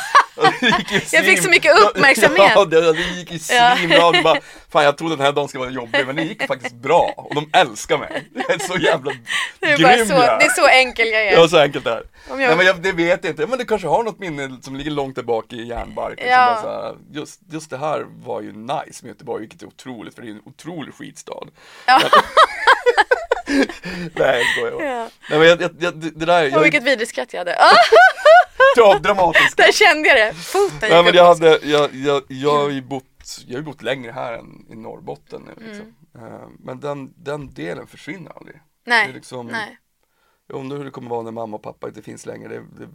Jag fick så mycket uppmärksamhet. Ja, det, det gick ju Ja. svinbra. Bara, fan jag trodde den här dagen skulle vara jobbig, men det gick faktiskt bra. Och de älskar mig. Jag är så jävla det är, grym så, jag är. det är så enkel jag är. Ja, så enkelt är det. Om jag- Nej, men jag, det vet jag inte, men du kanske har något minne som ligger långt tillbaka i hjärnbarken. Ja. Som bara här, just, just det här var ju nice med Göteborg, vilket är otroligt, för det är en otrolig skitstad. Ja. (laughs) Nej, jag skojar bara. Ja. Nej, men jag, jag, det där, Och jag vilket vidrigt skratt jag hade. (laughs) Ah, är dramatisk. där kände jag det. Foten Nej men jag hade, jag, jag, jag har ju bott, jag har bott längre här än i Norrbotten nu liksom. Eh, Men den, den delen försvinner aldrig. Nej, liksom, nej. Jag undrar hur det kommer vara när mamma och pappa inte finns längre, det, det,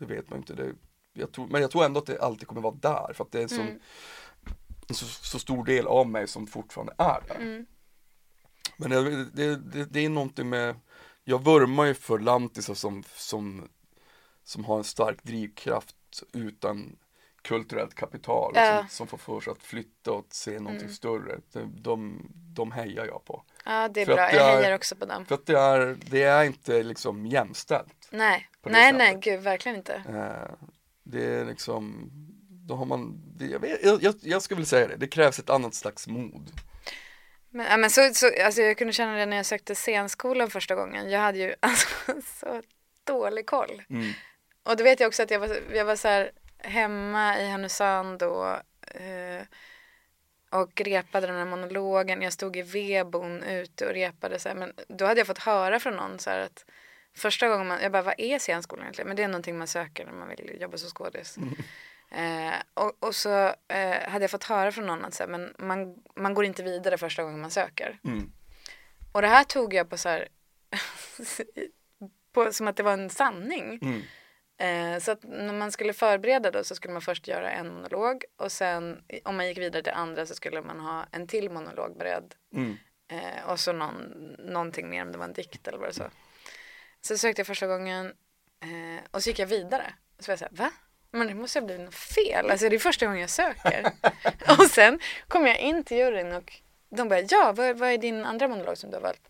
det vet man inte. Det, jag tror, men jag tror ändå att det alltid kommer vara där, för att det är sån, Mm. en så, så stor del av mig som fortfarande är där. Mm. Men det, det, det, det är någonting med, jag vurmar ju för lantisar som, som, som har en stark drivkraft utan kulturellt kapital och Ja. som, som får för sig att flytta och se någonting Mm. större. De, de, de hejar jag på. Ja, det är För bra. det Jag är- hejar också på dem. För att det är, det är inte liksom jämställt. Nej, nej, sättet. nej, gud, verkligen inte. Eh, det är liksom, då har man, jag, vet, jag, jag, jag skulle vilja säga det, det krävs ett annat slags mod. Men, ja, men så, så, alltså jag kunde känna det när jag sökte scenskolan första gången. Jag hade ju (laughs) alltså, så dålig koll. Mm. Och då vet jag också att jag var, jag var så här hemma i Härnösand och, eh, och repade den här monologen. Jag stod i vedbon ute och repade så här. Men då hade jag fått höra från någon så här att första gången man, jag bara vad är scenskolan egentligen? Men det är någonting man söker när man vill jobba som skådis. Eh, och, och så eh, hade jag fått höra från någon att så här, men man, man går inte vidare första gången man söker. Mm. Och det här tog jag på så här (laughs) på, som att det var en sanning. Mm. Eh, så att när man skulle förbereda då så skulle man först göra en monolog och sen om man gick vidare till andra så skulle man ha en till monolog beredd. Mm. Eh, och så någon, någonting mer om det var en dikt eller vad det så. Så sökte jag första gången eh, och så gick jag vidare. Så var jag så här, va? Men det måste ha blivit något fel. Alltså det är första gången jag söker. (laughs) och sen kom jag in till juryn och de bara, ja, vad, vad är din andra monolog som du har valt?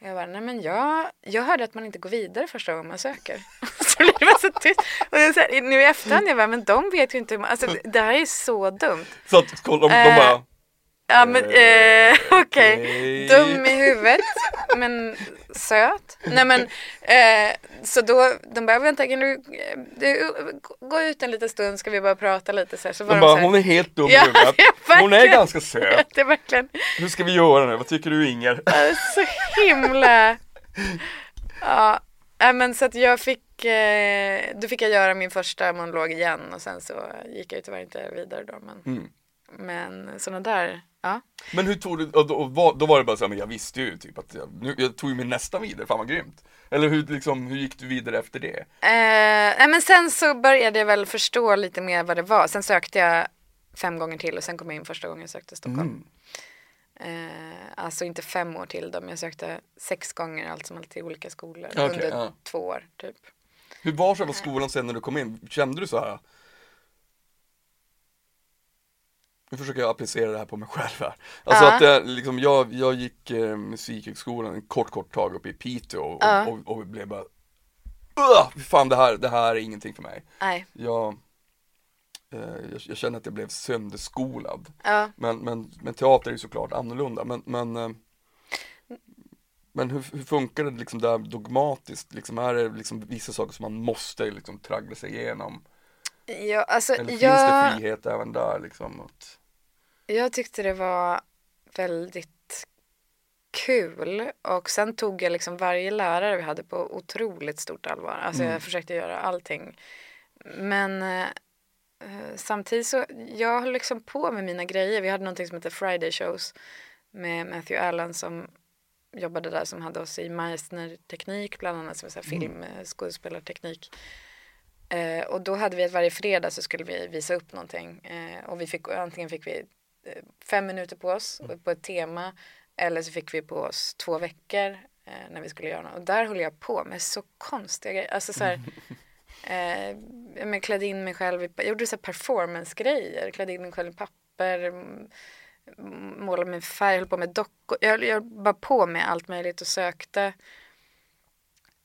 Och Jag bara, nej men jag, jag hörde att man inte går vidare första gången man söker. (laughs) blir det så tyst. Och så här, nu i efterhand, jag bara, men de vet ju inte hur man, alltså det, här är så dumt. Så att kolla, de, de Eh, bara, Ja men eh, okej, Okej. dum i huvudet men söt. Nej men eh, så då, de bara vänta kan du, eh, du gå ut en liten stund ska vi bara prata lite så här. Så var de de, bara så här, hon är helt dum i Ja, huvudet. (laughs) Hon är ganska söt. Det är verkligen Hur ska vi göra nu? Vad tycker du Inger? så himla, (laughs) ja. Men så att jag fick, eh, då fick jag göra min första monolog igen och sen så gick jag ju tyvärr inte vidare då. Men, Mm. men sådana där, ja. Men hur tog du, och då, och vad- då var det bara så här, men jag visste ju typ att jag, nu, jag tog ju min nästa vidare, fan vad grymt. Eller hur, liksom, hur gick du vidare efter det? Eh, men sen så började jag väl förstå lite mer vad det var. Sen sökte jag fem gånger till och sen kom jag in första gången jag sökte Stockholm. Eh, alltså inte fem år till då, men jag sökte sex gånger allt som allt till olika skolor Okej, under ja. två år typ. Hur var själva skolan sen när du kom in? Kände du så här? Nu försöker jag applicera det här på mig själv här. Alltså Ja. att det, liksom, jag, jag gick eh, musikhögskolan en kort, kort tag uppe i Piteå och, Ja. och, och, blev bara Ugh, fan det här, det här är ingenting för mig. Nej, Jag, eh, jag, jag känner att jag blev sönderskolad. ja. Men, men, men teater är ju såklart annorlunda. Men, men, eh, men hur, hur funkar det liksom där dogmatiskt? Liksom, är det liksom vissa saker som man måste liksom traggla sig igenom? Ja, alltså, Eller finns jag, det frihet även där liksom? Att, jag tyckte det var väldigt kul och sen tog jag liksom varje lärare vi hade på otroligt stort allvar. Alltså Mm. jag försökte göra allting. Men eh, samtidigt så, jag höll liksom på med mina grejer. Vi hade någonting som heter Friday shows med Matthew Allen som jobbade där som hade oss i Meissner-teknik bland annat som så här film, eh, skådespelarteknik. Eh, och då hade vi att varje fredag så skulle vi visa upp någonting eh, och vi fick antingen fick vi eh, fem minuter på oss på ett tema eller så fick vi på oss två veckor eh, när vi skulle göra något. Och där höll jag på med så konstiga grejer. Alltså så här, (laughs) eh, jag klädde in mig själv i, jag gjorde så performance-grejer, klädde in mig själv i papper, målade med färg, höll på med dockor. Jag, jag bara på med allt möjligt och sökte.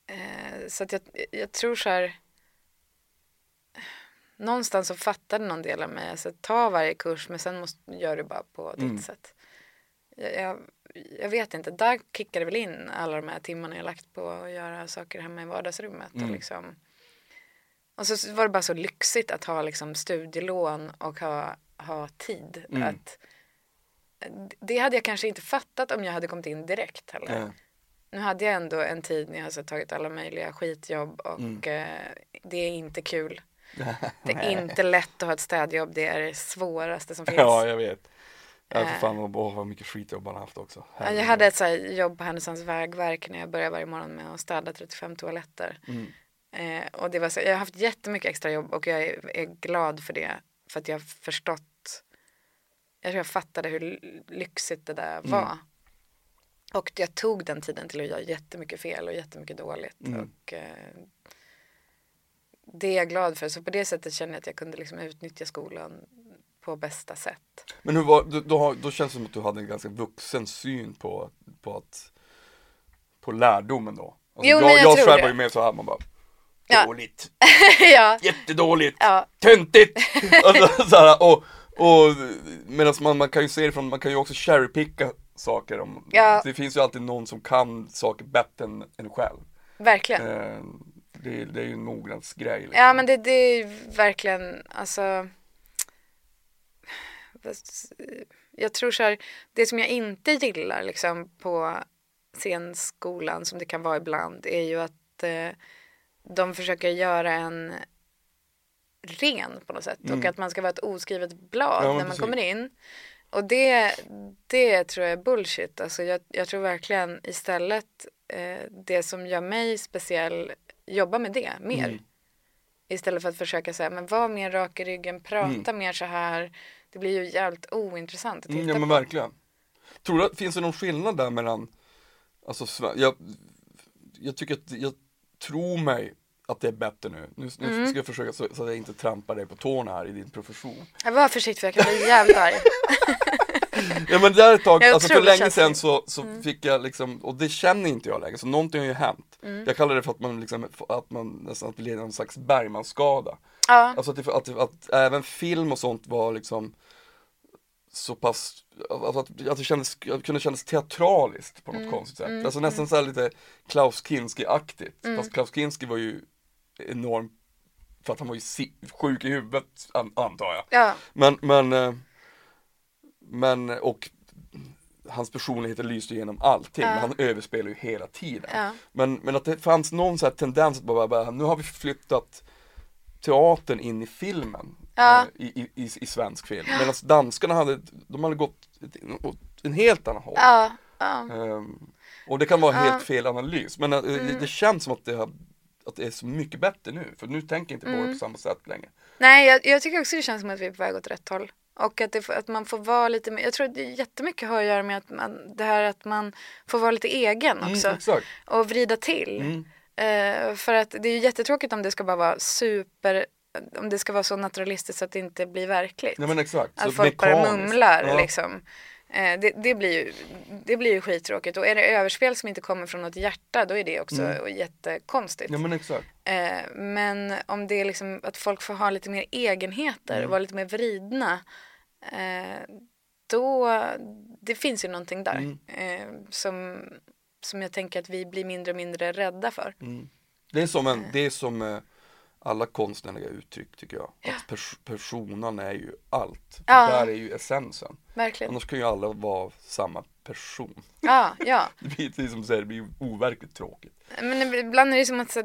Eh, så att jag, jag tror så här någonstans så fattade någon del av mig, alltså ta varje kurs men sen måste, gör du bara på ditt Mm. sätt. Jag, jag, jag vet inte, där kickade väl in alla de här timmarna jag lagt på att göra saker hemma i vardagsrummet. Och, Mm. liksom, och så var det bara så lyxigt att ha liksom studielån och ha, ha tid. Mm. Att, det hade jag kanske inte fattat om jag hade kommit in direkt heller. eh, Nu hade jag ändå en tid när jag har tagit alla möjliga skitjobb och Mm. eh, det är inte kul. (laughs) Det är inte lätt att ha ett städjobb, det är det svåraste som (laughs) finns. ja, jag vet. Ja, för Eh. fan, åh, vad mycket skitjobb man har haft också. Ja, Jag hade ett så här jobb på Härnösands vägverk när jag började varje morgon med att städa 35 toaletter. Mm. Eh, och det var så, jag har haft jättemycket extra jobb och jag är, är glad för det. För att jag har förstått, jag tror jag fattade hur lyxigt det där Mm. var. Och jag tog den tiden till att göra jättemycket fel och jättemycket dåligt. Mm. Och, eh, det är jag glad för. Så på det sättet känner jag att jag kunde liksom utnyttja skolan på bästa sätt. Men hur var, då, då, då känns det som att du hade en ganska vuxen syn på, på att på lärdomen då. Alltså, Jo, jag men jag jag tror själv det. var ju med så här, man bara Ja. Dåligt, (laughs) ja, jättedåligt, ja, töntigt! (laughs) alltså, så här, och, och medan man, man kan ju se det från, man kan ju också cherrypicka saker om, Ja. Det finns ju alltid någon som kan saker bättre än en själv. verkligen. Eh, det, det är ju en mognadsgrej liksom. Ja men det, det är verkligen, alltså. Jag tror så här, det som jag inte gillar liksom på scenskolan som det kan vara ibland är ju att eh, de försöker göra en ren på något sätt och Mm. att man ska vara ett oskrivet blad Ja, när man precis. kommer in. Och det, det tror jag är bullshit. Alltså jag, jag tror verkligen istället eh, det som gör mig speciell, jobba med det mer. Mm. Istället för att försöka säga, men var mer rak i ryggen, prata Mm. mer så här. Det blir ju jävligt ointressant att titta Mm, ja men på. verkligen. Tror du att finns det någon skillnad där mellan, alltså jag, jag tycker att, jag tror mig att det är bättre nu. Nu, nu Mm. ska jag försöka så, så att jag inte trampar dig på tårna här i din profession. Jag var försiktig för jag kan bli jävligt arg. (laughs) Ja men där ett tag, Jag alltså för länge sedan så, så fick jag liksom, och det känner inte jag längre, så någonting har ju hänt. Mm. Jag kallar det för att man liksom, att man nästan att leder någon slags Bergmanskada. Ja, Alltså att, att, det- att även film och sånt var liksom så pass, alltså att, att det kändes, att det kunde kännas teatraliskt på något Mm, konstigt sätt. alltså nästan så här lite Klaus Kinski-aktigt. Mm. Fast Klaus Kinski var ju enorm för att han var ju sjuk i huvudet an, antar jag. ja, Men, men, eh, men och hans personlighet lyste igenom allting, Ja. men han överspelar ju hela tiden. ja. Men, men att det fanns någon så här tendens att bara, bara nu har vi flyttat teatern in i filmen Ja. eh, i, i, i, i svensk film. Medan danskarna hade, de hade gått åt en helt annan håll. ja. Ehm, och det kan vara. Mm. helt fel analys, men eh, det, det känns som att det, har, att det är så mycket bättre nu, för nu tänker inte på Mm. det på samma sätt längre. Nej, jag, jag tycker också det känns som att vi är på väg åt rätt håll. Och att, det, att man får vara lite mer, jag tror att det jättemycket har att göra med att man, det här att man får vara lite egen också. Mm, och vrida till. Mm. Eh, för att det är ju jättetråkigt om det ska bara vara super, om det ska vara så naturalistiskt så att det inte blir verkligt. Ja men exakt. att Så folk bara mekaniskt. mumlar Ja. liksom. Eh, det, det, blir ju, det blir ju skittråkigt och är det överspel som inte kommer från något hjärta då är det också Mm. jättekonstigt. Ja men exakt. Eh, men om det är liksom att folk får ha lite mer egenheter, Mm. vara lite mer vridna. Eh, då, det finns ju någonting där. Mm. Som, som jag tänker att vi blir mindre och mindre rädda för. Mm. Det är som, en, det är som alla konstnärliga uttryck tycker jag. Att pers- personan är ju allt. Ja. Där är ju essensen. Verkligen. Annars kan ju alla vara samma person. Ja, ja. (laughs) Det blir, det är som du säger, det blir ju overkligt tråkigt. Men ibland är det som att så,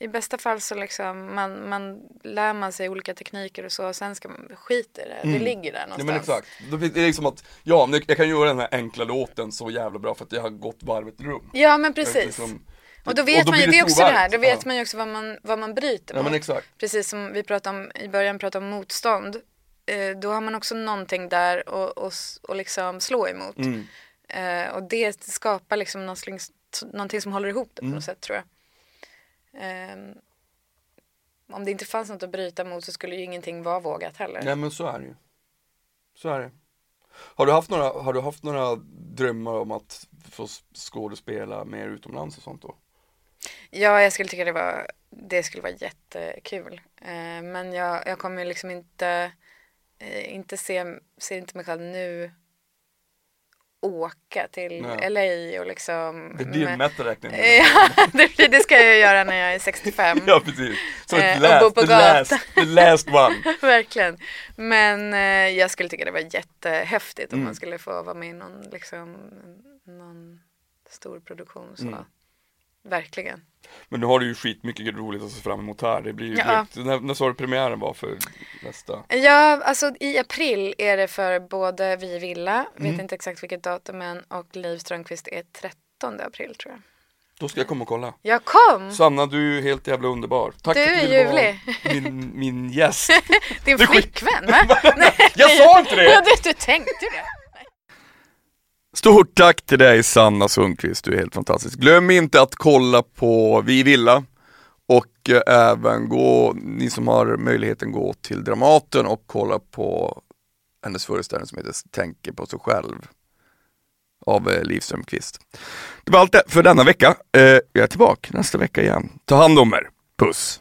i bästa fall så liksom man, man lär man sig olika tekniker och så och sen ska man skita i det. Det Mm. ligger där Ja någonstans. men exakt. Det är liksom att, ja jag kan göra den här enkla låten så jävla bra för att jag har gått varvet runt. Ja men precis. liksom- och då vet då man ju, det är också det här, då vet man ju också vad man, vad man bryter Ja mot. men exakt. Precis som vi pratade om i början, pratade om motstånd. Eh, då har man också någonting där och, och, och liksom slå emot. Mm. Eh, och det skapar liksom någon slags, någonting som håller ihop det på Mm. något sätt tror jag. Ehm, om det inte fanns något att bryta mot så skulle ju ingenting vara vågat heller. Nej men så är det ju. Så är det. Har du haft några, har du haft några drömmar om att få skådespela mer utomlands och sånt då? Ja, jag skulle tycka det var, det skulle vara jättekul. Eh, men jag, jag kommer liksom inte, eh, inte se, ser inte mig själv nu åka till Nej. LA och liksom. Det blir en metaräkning. (laughs) Ja, det, ska jag göra när jag är 65. (laughs) ja precis. Eh, ett och last, bo på the, last, the last one. (laughs) Verkligen. Men eh, jag skulle tycka det var jättehäftigt om Mm. man skulle få vara med i någon, liksom, någon stor produktion. Så. Mm. Verkligen. Men nu har du ju skitmycket roligt att se fram emot här. Det blir ju Ja. direkt, när, när sa du premiären var för nästa? Ja, alltså i april är det för både Vi Villa, Mm. vet inte exakt vilket datum än, och Liv Strömquist är 13 april tror jag. Då ska jag komma och kolla. Jag kom! Sanna, du är helt jävla underbar. Tack Du är ljuvlig. min, min gäst. (laughs) Din flickvän va? Nej, (laughs) Jag sa inte det! (laughs) Ja, du, du tänkte det. Stort tack till dig Sanna Sundqvist, du är helt fantastisk. Glöm inte att kolla på Vi Villa och eh, även gå, ni som har möjligheten gå till Dramaten och kolla på hennes föreställning som heter Tänker på sig själv av eh, Liv Strömquist. Det var allt för denna vecka. Eh, jag är tillbaka nästa vecka igen. Ta hand om er. Puss!